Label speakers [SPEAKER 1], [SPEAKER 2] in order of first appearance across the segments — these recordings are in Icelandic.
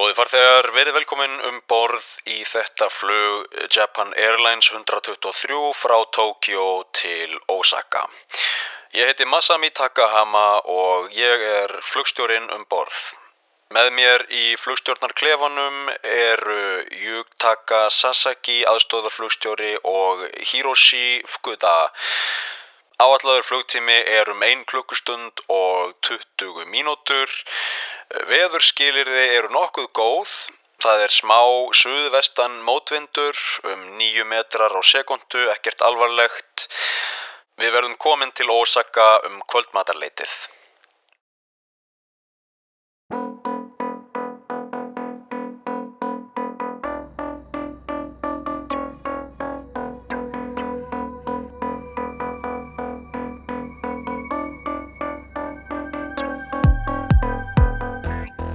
[SPEAKER 1] Góði farþegar, verið velkomin um borð í þetta flug Japan Airlines 123 frá Tokyo til Osaka. Ég heiti Masami Takahama og ég er flugstjórin um borð. Með mér í flugstjórnarklefanum eru Yutaka Sasaki, aðstóðarflugstjóri og Hiroshi Fukuda. Áallagur flugtími er um 1 klukkustund og 20 mínútur. Veðurskilirði eru nokkuð góð. Það er smá suðvestan mótvindur um 9 metrar á sekundu, ekkert alvarlegt. Við verðum komin til Ósaka um kvöldmatarleitið.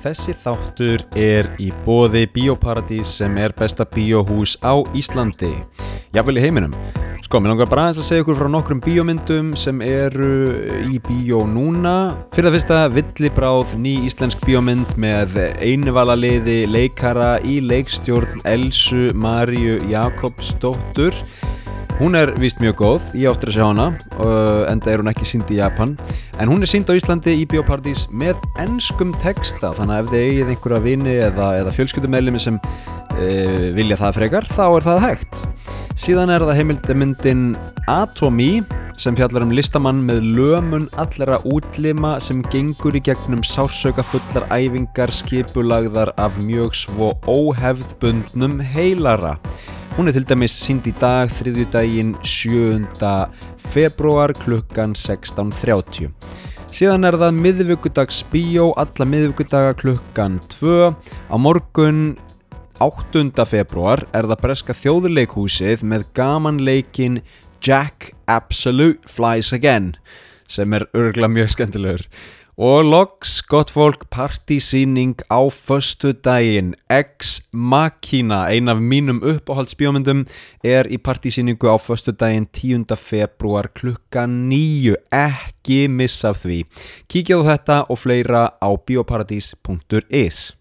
[SPEAKER 2] Þessi þáttur er í bóði Bíóparadís sem er besta bíóhús á Íslandi. Jafnvel í heiminum. Sko, mér langar bara aðeins að segja ykkur frá nokkrum bíómyndum sem eru í bíó núna. Fyrir það fyrsta, Villibráð, ný íslensk bíómynd með einvalaliði leikara í leikstjórn Elsu Maríu Jakobsdóttur. Hún er vist mjög góð, ég áttur að sjá hana, uh, enda er hún ekki sínd í Japan. En hún er sínd á Íslandi í Bíóparadís með ennskum texta, þannig að ef þið eigið einhverja vini eða, eða fjölskyldumælimi sem uh, vilja það frekar, þá er það hægt. Síðan er það heimildamyndin Atomy sem fjallar um listamann með lömun allra útlima sem gengur í gegnum sársauka fullar æfingar skipulagðar af mjög svo óhefðbundnum heilara. Hún er til dæmis sínd í dag þriðjudaginn 7. februar klukkan 16.30. Síðan er það miðvíkudags bíó alla miðvíkudaga klukkan 2. Á morgun 8. februar er það breska þjóðuleikhúsið með gamanleikin Jack Absolute Flies Again sem er örgulega mjög skemmtilegur. Og loks, gott fólk, partysýning á förstu daginn Ex Machina, ein af mínum uppáhaldsbjómyndum er í partysýningu á förstu daginn 10. februar klukka 9 ekki missa því. Kíkjaðu þetta og fleira á bioparadís.is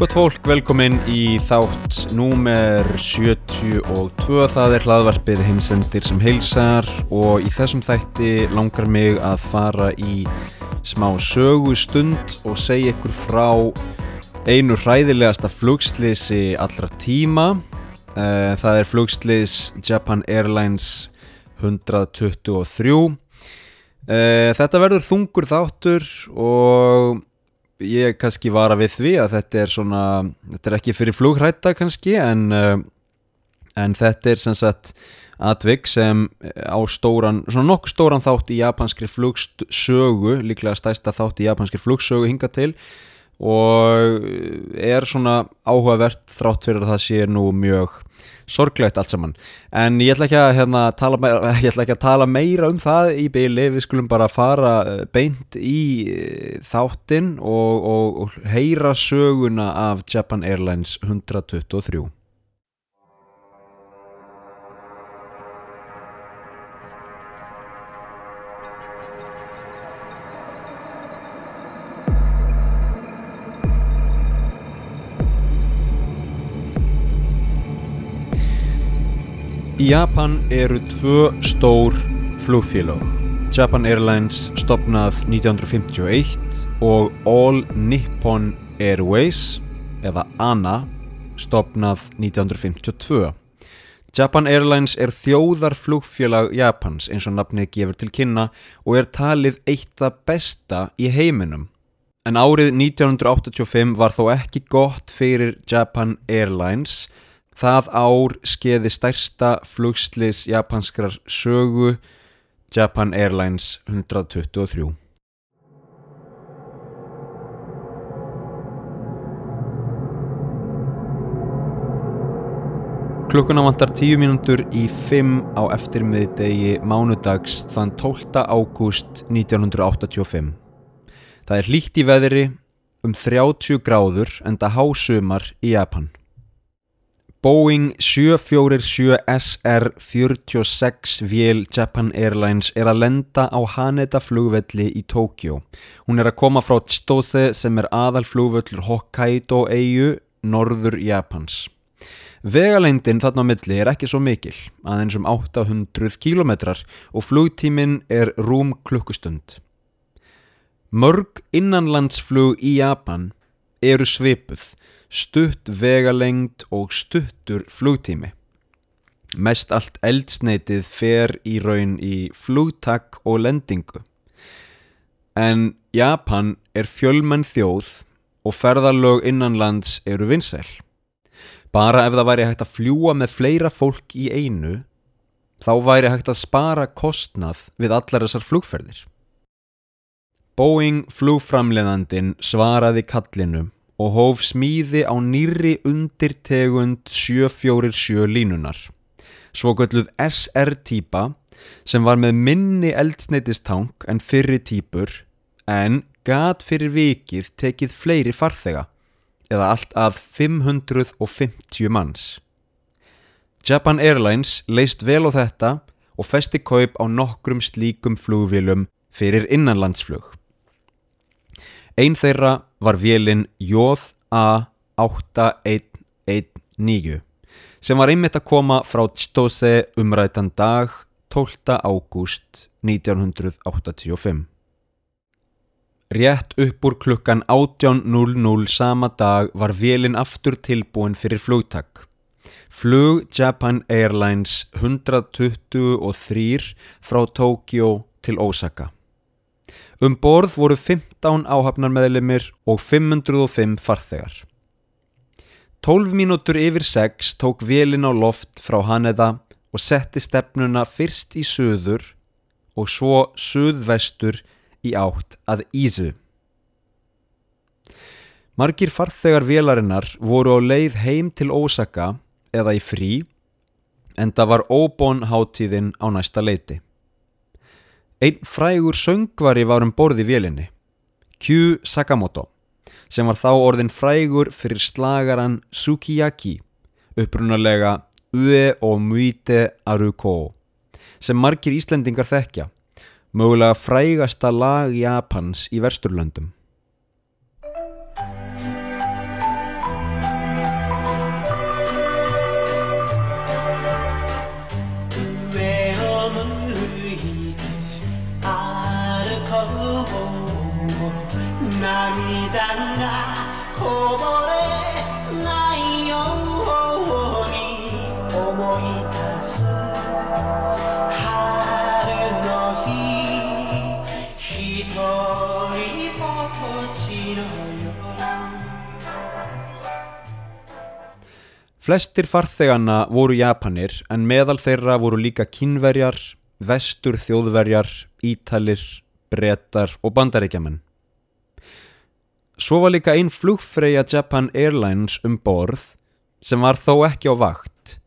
[SPEAKER 2] Gott fólk, velkomin í þátt númer 72, það er hlaðvarpið heimsendir sem heilsar og í þessum þætti langar mig að fara í smá sögustund og segja ykkur frá einu hræðilegasta flugslýsi allra tíma. Eh, Það er flugslýs Japan Airlines 123. Eh, Þetta verður þungur þáttur og ég kannski vara við því að þetta er svona þetta er ekki fyrir flugrætta kannski en, uh, en þetta er sem sagt atvik sem á stóran, svona nokkuð stóran þátt í japanskri flugsögu líklega stæsta þátt í japanskri flugsögu hinga til. Og er svona áhugavert þrátt fyrir að það sé nú mjög sorglegt allt saman. En ég ætla ekki að, hérna, tala, meira, ætla ekki að tala meira um það í byli við skulum bara fara beint í þáttinn og, og, og heyra söguna af Japan Airlines 123 Í Japan eru tvö stór flugfélög. Japan Airlines stopnað 1951 og All Nippon Airways eða ANA stopnað 1952. Japan Airlines er þjóðarflugfélag Japans eins og nafnið gefur til kynna og er talið eitt það besta í heiminum. En árið 1985 var þó ekki gott fyrir Japan Airlines Það ár skeiði stærsta flugslis japanskrar sögu Japan Airlines 123. Klukkuna vantar 10 mínútur í 5 á eftirmiðdegi mánudags þann 12. ágúst 1985. Það er hlýtt í veðri um 30 gráður en það hásumar í Japan. Boeing 747SR-46 vél Japan Airlines er að lenda á Haneda flugvelli í Tókjó. Hún er að koma frá Tstóse sem er aðal flugvöllur Hokkaido eigu, norður Japans. Vegalengdin þarna á milli er ekki svo mikil, aðeins um 800 kilometrar og flugtíminn er rúm klukkustund. Mörg innanlandsflug í Japan eru svipuð stutt vegalengd og stuttur flugtími. Mest allt eldsneitið fer í raun í flugtakk og lendingu. En Japan er fjölmenn þjóð og ferðarlög innanlands eru vinsæl. Bara ef það væri hægt að fljúa með fleira fólk í einu, þá væri hægt að spara kostnað við allar þessar flugferðir. Boeing flugframleðandin svaraði kallinu og hóf smíði á nýri undirtegund 747 línunar. Svo gölluð SR-týpa sem var með minni eldsneitistank en fyrri týpur en gat fyrir vikið tekið fleiri farþega eða allt að 550 manns. Japan Airlines leist vel á þetta og festi kaup á nokkrum slíkum flugvílum fyrir innanlandsflug. Einn þeirra var vélinn JA8119 sem var einmitt að koma frá Tstóse umrætan dag 12. ágúst 1985. Rétt upp úr klukkan 18.00 sama dag var vélinn aftur tilbúin fyrir flugtakk. Flug Japan Airlines 123 frá Tókjó til Ósaka. Um borð voru 15 áhafnarmeðlimir og 505 farþegar. 12 mínútur yfir 6 tók vélin á loft frá Haneda og setti stefnuna fyrst í söður og svo söðvestur í átt að Ísu. Margir farþegar vélarinnar voru á leið heim til Ósaka eða í frí en það var óbón hátíðin á næsta leiti. Einn frægur söngvari var um borði vélinni, Q Sakamoto, sem var þá orðin frægur fyrir slagaran Sukiyaki, upprunalega Ue og Muite Aruko, sem margir Íslendingar þekkja, mögulega frægasta lag Japans í Versturlöndum. Flestir farþeganna voru Japanir en meðal þeirra voru líka kínverjar, vestur þjóðverjar, ítalir, brettar og bandaríkjaman. Svo var líka einn flugfreyja Japan Airlines um borð sem var þó ekki á vakt,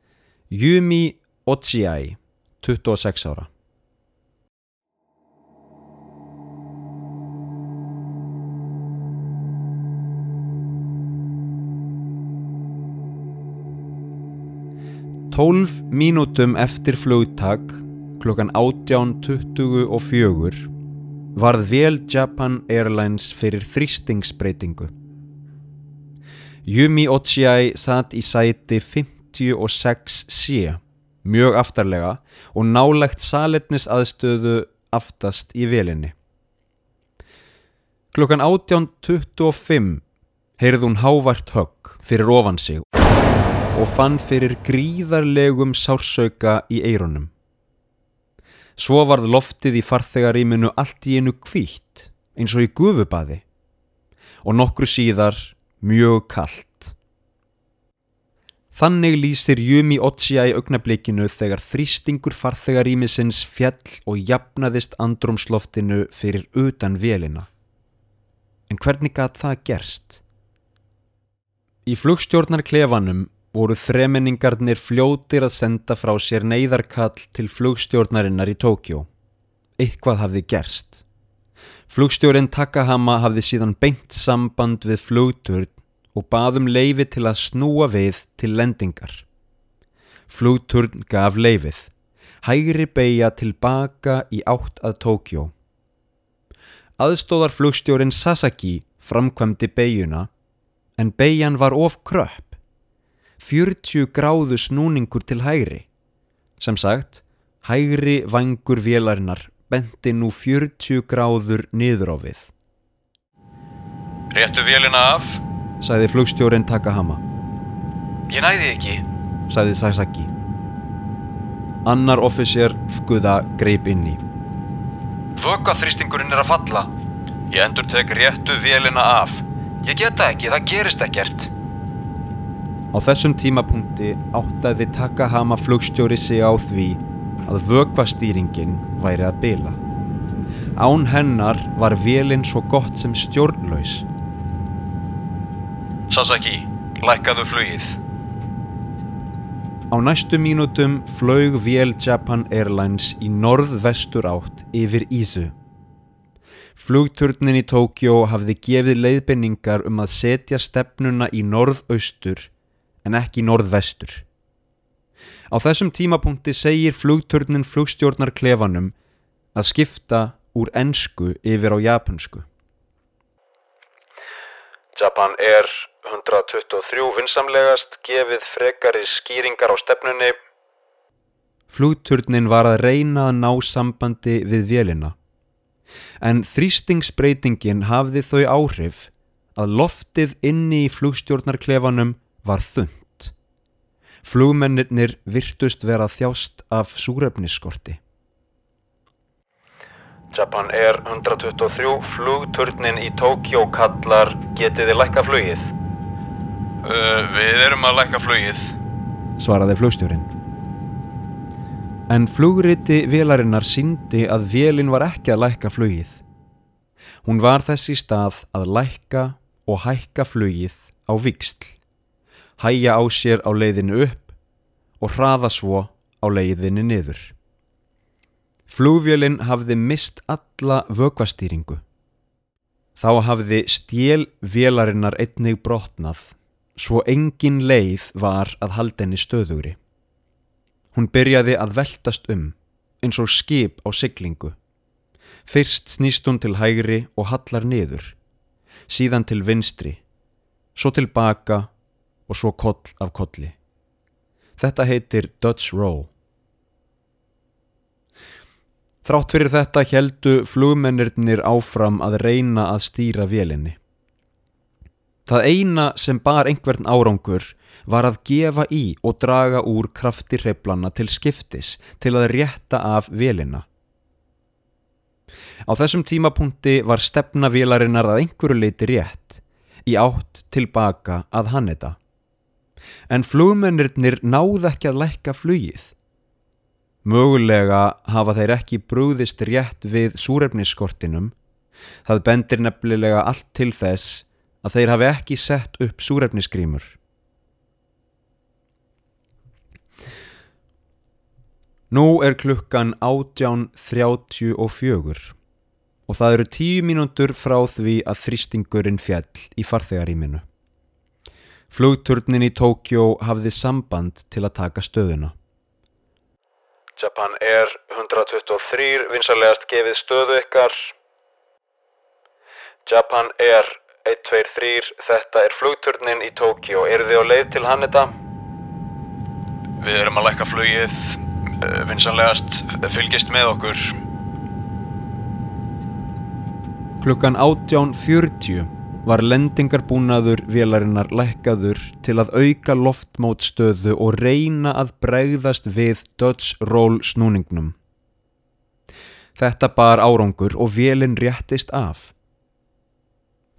[SPEAKER 2] Yumi Ochiai, 26 ára. 12 mínútum eftir flugtak klukkan 18.24 varð vel Japan Airlines fyrir þrýstingsbreytingu. Yumi Ochiai satt í sæti 56C, mjög aftarlega og nálegt saletnis aðstöðu aftast í velinni. Klukkan 18.25 heyrði hún hávart högg fyrir ofan sig og fann fyrir gríðarlegum sársauka í eirunum. Svo varð loftið í farþegaríminu allt í einu kvítt eins og í gufubaði og nokkru síðar mjög kallt. Þannig lýsir Jumi Otsja í augnablikinu þegar þrýstingur farþegarímisins fjall og jafnaðist andrumsloftinu fyrir utan velina. En hvernig gæt það gerst? Í flugstjórnarklefanum voru þremenningarnir fljótir að senda frá sér neyðarkall til flugstjórnarinnar í Tókjó. Eitthvað hafði gerst. Flugstjórin Takahama hafði síðan beint samband við flugturn og baðum leifi til að snúa við til lendingar. Flugturn gaf leifið, hægri beigja tilbaka í átt að Tókjó. Aðstóðar flugstjórin Sasaki framkvæmdi beigjuna en beigjan var of kröpp. 40 gráðu snúningur til hægri. Sem sagt, hægri vangur vélarinnar benti nú 40 gráður niður á við.
[SPEAKER 1] Réttu vélina af?
[SPEAKER 2] Sæði flugstjórin Takahama.
[SPEAKER 1] Ég næði ekki.
[SPEAKER 2] Sæði Sasaki. Annar offisér fguða greip inn í.
[SPEAKER 1] Vöggaþrýstingurinn er að falla. Ég endur tek réttu vélina af. Ég geta ekki, það gerist ekkert.
[SPEAKER 2] Á þessum tímapunkti áttaði Takahama flugstjóri sig á því að vöggvastýringin væri að bila. Án hennar var vélinn svo gott sem stjórnlaus.
[SPEAKER 1] Sasaki, lækkaðu flugið.
[SPEAKER 2] Á næstu mínútum flög vél Japan Airlines í norð-vestur átt yfir Ísu. Flugturnin í Tókjó hafði gefið leiðbenningar um að setja stefnuna í norð-austur en ekki norð-vestur. Á þessum tímapunkti segir flugturnin flugstjórnar klefanum að skipta úr ensku yfir á japansku.
[SPEAKER 1] Japan Air 123 vinsamlegast gefið frekari skýringar á stefnunni.
[SPEAKER 2] Flugturnin var að reyna að ná sambandi við vélina. En þrýstingsbreytingin hafði þau áhrif að loftið inni í flugstjórnarklefanum var þund. Flugmennir virtust vera þjást af súrefnisskorti.
[SPEAKER 1] Japan Air 123 flugturnin í Tókjó kallar getið þið lækka flugið? Uh, við erum að lækka flugið.
[SPEAKER 2] Svaraði flugstjórin. En flugriti vélarinnar síndi að vélin var ekki að lækka flugið. Hún var þess í stað að lækka og hækka flugið á viksl, hæja á sér á leiðinu upp og hraða svo á leiðinu niður. Flugvélinn hafði mist alla vöggvastýringu. Þá hafði stjél vélarinnar einnig brotnað, svo engin leið var að halda henni stöðugri. Hún byrjaði að veltast um, eins og skip á siglingu. Fyrst snýst hún til hægri og hallar niður, síðan til vinstri, svo tilbaka og svo koll af kolli. Þetta heitir Dutch Roll. Þrátt fyrir þetta heldu flugmennirnir áfram að reyna að stýra vélinni. Það eina sem bar einhvern árangur var að gefa í og draga úr krafti hreiflanna til skiptis til að rétta af vélina. Á þessum tímapunkti var stefna vélarinnar að einhverju leiti rétt, í átt tilbaka að Haneda. En flugmennirnir náð ekki að lækka flugið. Mögulega hafa þeir ekki brúðist rétt við súrefnisskortinum. Það bendir nefnilega allt til þess að þeir hafi ekki sett upp súrefnisgrímur. Nú er klukkan 18.34 og það eru tíu mínútur frá því að þrýstingurinn fjall í farþegaríminu. Flugturnin í Tókjó hafði samband til að taka stöðuna.
[SPEAKER 1] Japan Air 123 vinsalegast gefið stöðu ykkar. Japan Air 123, þetta er flugturnin í Tókjó. Eru þið á leið til Haneda? Við erum að lækka flugið. Vinsanlegast fylgist með okkur.
[SPEAKER 2] Klukkan 18.40 var lendingarbúnaður vélarinnar lækkaður til að auka loftmótstöðu og reyna að bregðast við Dutch Roll snúningnum. Þetta bar árangur og vélinn réttist af.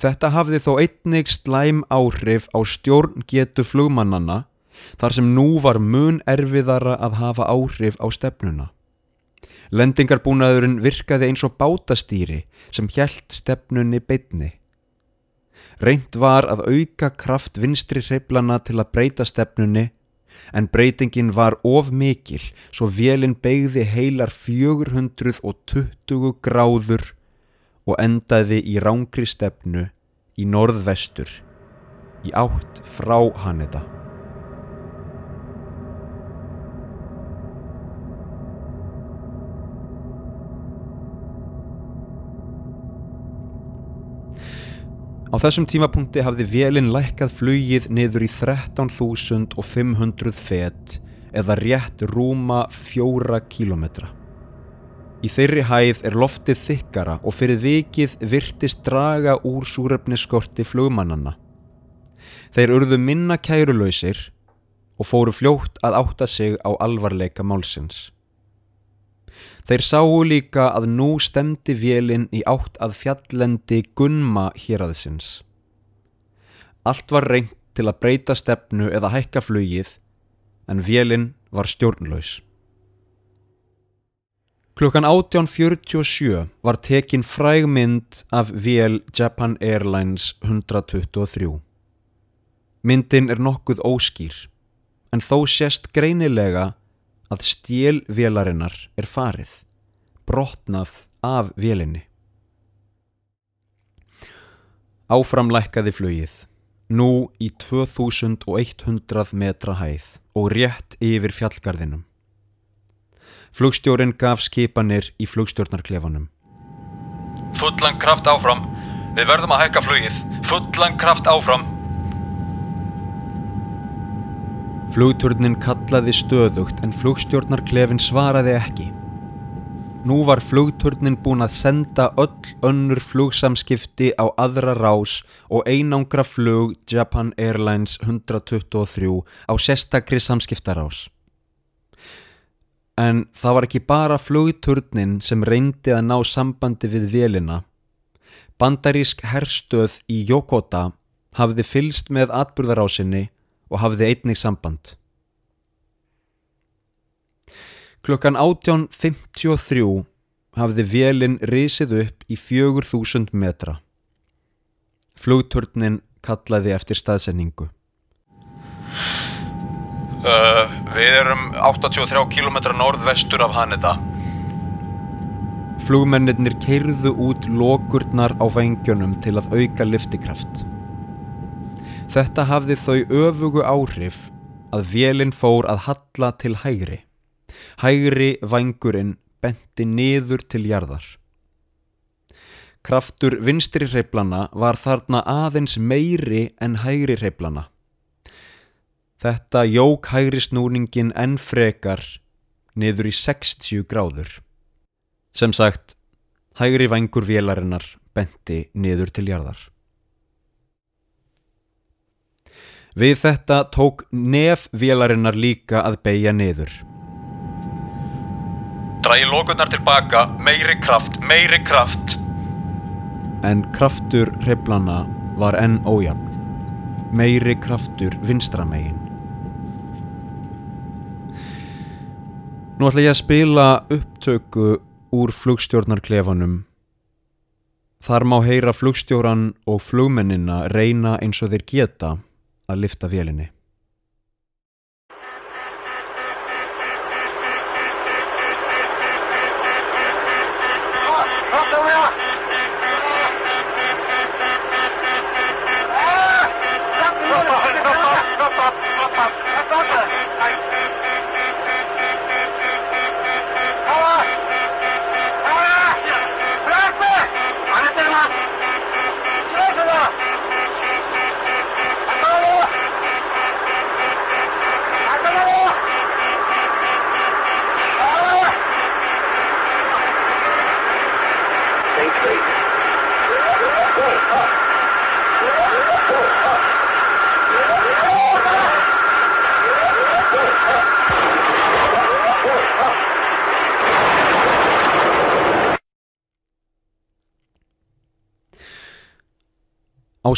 [SPEAKER 2] Þetta hafði þó einnig slæm áhrif á stjórngetu flugmannana þar sem nú var mun erfiðara að hafa áhrif á stefnuna. Lendingarbúnaðurinn virkaði eins og bátastýri sem hjælt stefnunni beitni. Reynd var að auka kraft vinstri hreiflana til að breyta stefnunni en breytingin var of mikil svo vélinn beigði heilar 420 gráður og endaði í rángri stefnu í norðvestur í átt frá Haneda. Á þessum tímapunkti hafði vélinn lækkað flugið niður í 13.500 fet eða rétt rúma fjóra kílometra. Í þeirri hæð er loftið þykkara og fyrir vikið virtist draga úr súröfniskorti flugmannanna. Þeir urðu minna kærulausir og fóru fljótt að átta sig á alvarleika málsins. Þeir sáu líka að nú stemdi vélinn í átt að fjallendi Gunma héræðsins. Allt var reynt til að breyta stefnu eða hækka flugið en vélinn var stjórnlaus. Klukkan 18.47 var tekin fræg mynd af vél Japan Airlines 123. Myndin er nokkuð óskýr en þó sést greinilega að stjélvélarinnar er farið, brotnað af vélinni. Áframlækkaði flugið, nú í 2100 metra hæð og rétt yfir fjallgarðinum. Flugstjórin gaf skipanir í flugstjórnarklefanum.
[SPEAKER 1] Fullan kraft áfram. Við verðum að hækka flugið. Fullan kraft áfram.
[SPEAKER 2] Flugturnin kallaði stöðugt en flugstjórnarklefin svaraði ekki. Nú var flugturnin búin að senda öll önnur flugsamskipti á aðra rás og einangra flug Japan Airlines 123 á sérstakri samskiptarás. En það var ekki bara flugturnin sem reyndi að ná sambandi við vélina. Bandarísk herstöð í Yokota hafði fylst með atburðarásinni og hafði einnig samband. Klukkan 18.53 hafði vélinn risið upp í 4000 metra. Flugturnin kallaði eftir staðsendingu.
[SPEAKER 1] Uh, við erum 83 km norðvestur af Haneda.
[SPEAKER 2] Flugmennir keirðu út lokurnar á vengjónum til að auka liftikraft. Þetta hafði þau öfugu áhrif að vélinn fór að halla til hægri. Hægri vangurinn benti niður til jarðar. Kraftur vinstri hreiplana var þarna aðeins meiri en hægri hreiplana. Þetta jók hægri snúningin enn frekar niður í 60 gráður. Sem sagt, hægri vangur vélarinnar benti niður til jarðar. Við þetta tók nef vélarinnar líka að beigja niður.
[SPEAKER 1] Drægi lókunnar tilbaka, meiri kraft, meiri kraft.
[SPEAKER 2] En kraftur hreiflana var enn ójafn. Meiri kraftur vinstramegin. Nú ætla ég að spila upptöku úr flugstjórnarklefanum. Þar má heyra flugstjóran og flugmennina reyna eins og þeir geta að lifta vélinni.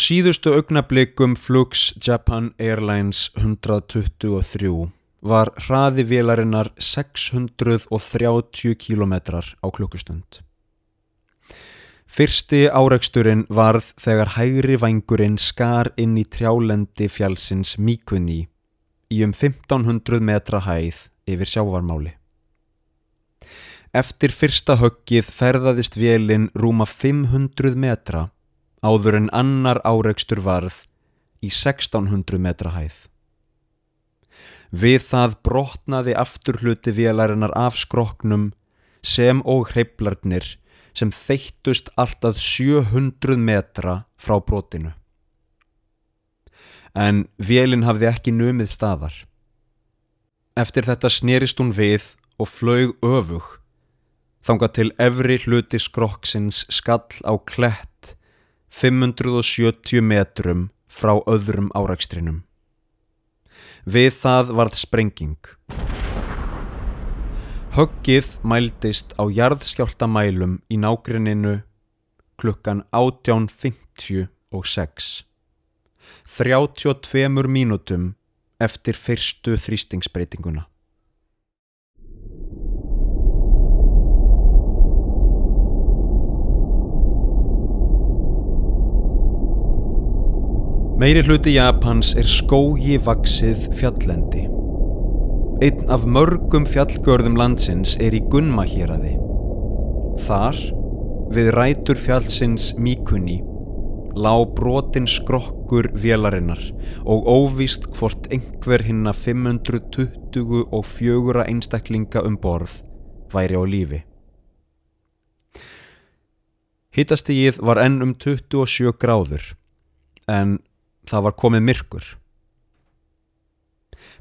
[SPEAKER 2] Síðustu augnablikum flugs Japan Airlines 123 var hraði vélarinnar 630 km á klukkustund. Fyrsti áreiksturinn varð þegar hægri vangurinn skar inn í trjálendi fjálsins Míkunni í um 1500 metra hæð yfir sjávarmáli. Eftir fyrsta höggið ferðaðist vélinn rúma 500 metra áður en annar áreikstur varð í 1600 metra hæð. Við það brotnaði afturhluti vélarinnar af skroknum sem og hreiplarnir sem þeittust alltaf 700 metra frá brotinu. En vélinn hafði ekki numið staðar. Eftir þetta snerist hún við og flög öfug, þanga til efri hluti skrokksins skall á klett 570 metrum frá öðrum árakstrinum. Við það varð sprenging. Höggið mældist á jarðskjáltamælum í nágrinninu klukkan 18.56. 32 mínútum eftir fyrstu þrýstingsbreytinguna. Meiri hluti Japans er skógi vaksið fjallendi. Einn af mörgum fjallgörðum landsins er í Gunma héræði. Þar, við rætur fjallsins Mikuni, lá brotin skrokkur vélarinnar og óvíst hvort einhver hinna 524 einstaklinga um borð væri á lífi. Hittastígið var enn um 27 gráður en það var komið myrkur.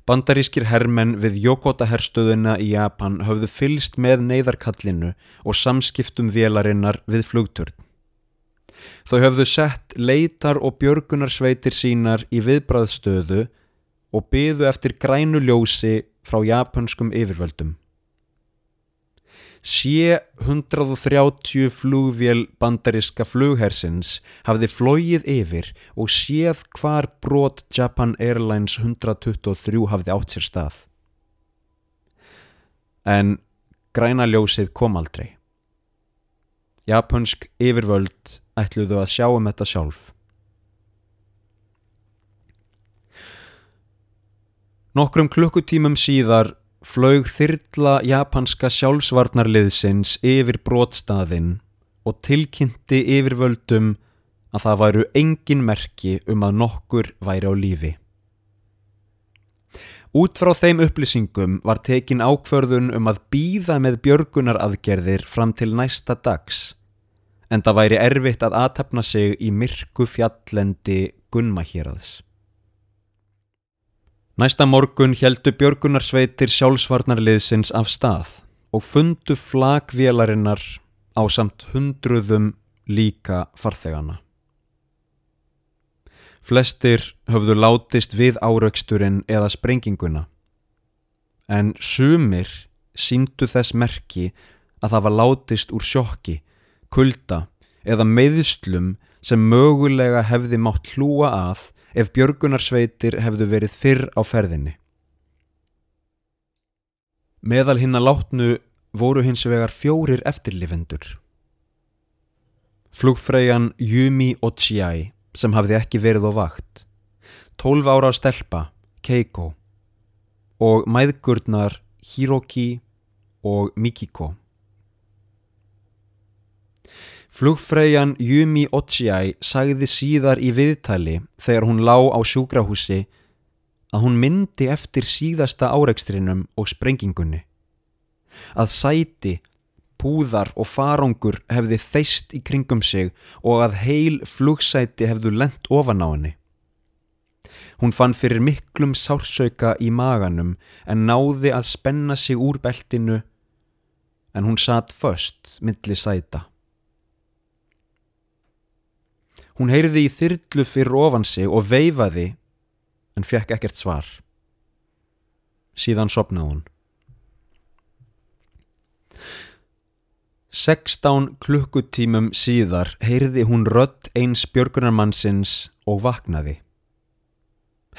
[SPEAKER 2] Bandarískir hermenn við Yokota herstöðuna í Japan höfðu fylst með neyðarkallinu og samskiptum vélarinnar við flugturn. Þau höfðu sett leitar og björgunarsveitir sínar í viðbræðstöðu og byðu eftir grænu ljósi frá japanskum yfirvöldum. Sé 130 flugvél bandariska flughersins hafði flóið yfir og séð hvar brot Japan Airlines 123 hafði átt sér stað. En græna ljósið kom aldrei. Japansk yfirvöld ætluðu að sjá um þetta sjálf. Nokkrum klukkutímum síðar flög þyrla japanska sjálfsvarnarliðsins yfir brotstaðinn og tilkynnti yfirvöldum að það væru engin merki um að nokkur væri á lífi. Út frá þeim upplýsingum var tekin ákvörðun um að býða með björgunaraðgerðir fram til næsta dags en það væri erfitt að aðtapna sig í myrku fjallendi Gunmahýraðs. Næsta morgun heldu björgunarsveitir sjálfsvarnarliðsins af stað og fundu flagvélarinnar á samt hundruðum líka farþegana. Flestir höfðu látist við áraugsturinn eða sprenginguna en sumir síndu þess merki að það var látist úr sjokki, kulda eða meðslum sem mögulega hefði mátt hlúa að ef björgunarsveitir hefðu verið fyrr á ferðinni. Meðal hinn að látnu voru hins vegar fjórir eftirlifendur. Flugfræjan Yumi Ochiai sem hafði ekki verið á vakt, 12 ára stelpa Keiko og mæðgurnar Hiroki og Mikiko. Flugfræjan Yumi Ochiai sagði síðar í viðtali þegar hún lá á sjúkrahúsi að hún myndi eftir síðasta áreikstrinum og sprengingunni. Að sæti, púðar og farangur hefði þeist í kringum sig og að heil flugsæti hefðu lent ofan á henni. Hún fann fyrir miklum sársauka í maganum en náði að spenna sig úr beltinu en hún satt först milli sæta. Hún heyrði í þyrlu fyrir ofan sig og veifaði en fekk ekkert svar. Síðan sopnaði hún. 16 klukkutímum síðar heyrði hún rött eins björgunarmannsins og vaknaði.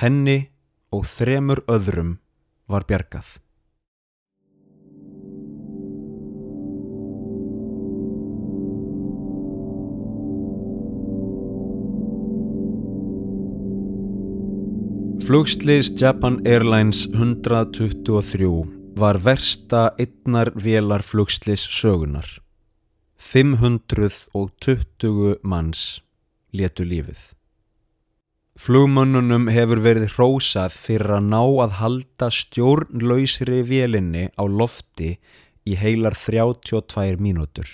[SPEAKER 2] Henni og þremur öðrum var bjargað. Flugsliðs Japan Airlines 123 var versta einnar vélar flugsliðs sögunar. 520 manns letu lífið. Flugmönnunum hefur verið hrósað fyrir að ná að halda stjórnlausri vélinni á lofti í heilar 32 mínútur.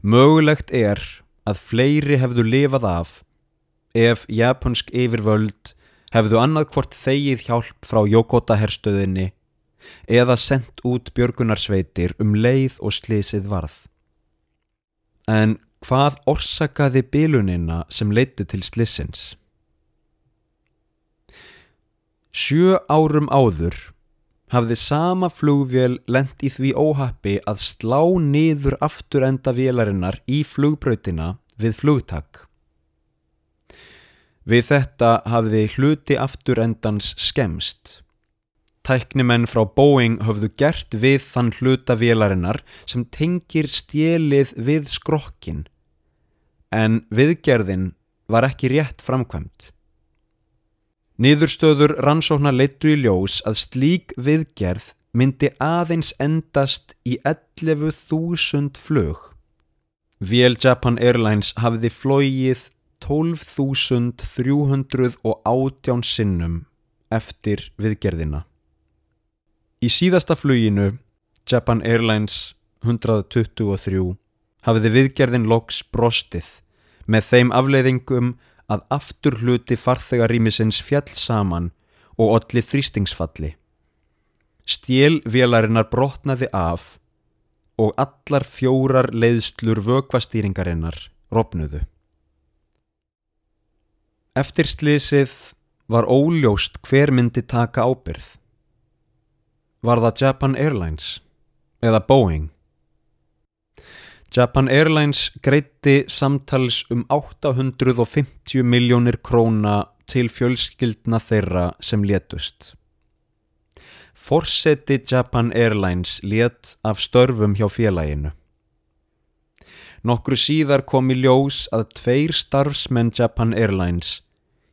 [SPEAKER 2] Mögulegt er að fleiri hefðu lifað af ef japansk yfirvöld hefðu annað hvort þegið hjálp frá Jókota herstöðinni eða sendt út björgunarsveitir um leið og slísið varð. En hvað orsakaði bilunina sem leiti til slissins? Sjö árum áður hafði sama flugvél lent í því óhappi að slá niður afturenda vélarinnar í flugbrautina við flugtak. Við þetta hafði hluti afturendans skemst. Tæknimenn frá Boeing höfðu gert við þann hluta vélarinnar sem tengir stjelið við skrokkin, en viðgerðin var ekki rétt framkvæmt. Niðurstöður rannsóknar leittu í ljós að slík viðgerð myndi aðeins endast í 11.000 flug. VL Japan Airlines hafði flóið 12.318 sinnum eftir viðgerðina. Í síðasta fluginu, Japan Airlines 123, hafiði viðgerðin loks brostið með þeim afleiðingum að aftur hluti farþegarýmisins fjall saman og olli þrýstingsfalli. Stjélvélarinnar brotnaði af og allar fjórar leiðslur vökvastýringarinnar ropnuðu. Eftir slísið var óljóst hver myndi taka ábyrð. Var það Japan Airlines eða Boeing? Japan Airlines greitti samtals um 850 miljónir króna til fjölskyldna þeirra sem létust. Forseti Japan Airlines létt af störfum hjá félaginu. Nokkru síðar kom í ljós að tveir starfsmenn Japan Airlines,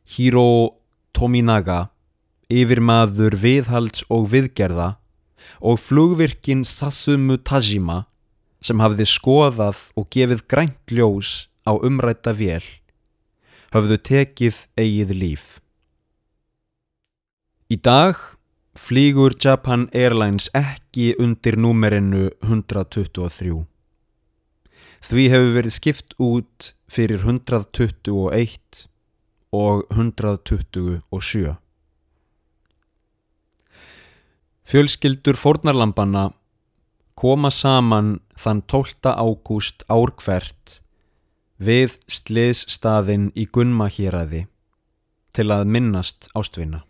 [SPEAKER 2] Hiro Tominaga, yfirmaður viðhalds og viðgerða og flugvirkin Sasumu Tajima sem hafði skoðað og gefið grænt ljós á umrætta vél höfðu tekið eigið líf. Í dag flýgur Japan Airlines ekki undir númerinu 123. Því hefur verið skipt út fyrir 121 og 127. Fjölskyldur fórnarlampana koma saman þann 12. ágúst árkvert við sliðsstaðin í Gunmahýraði til að minnast ástvinna.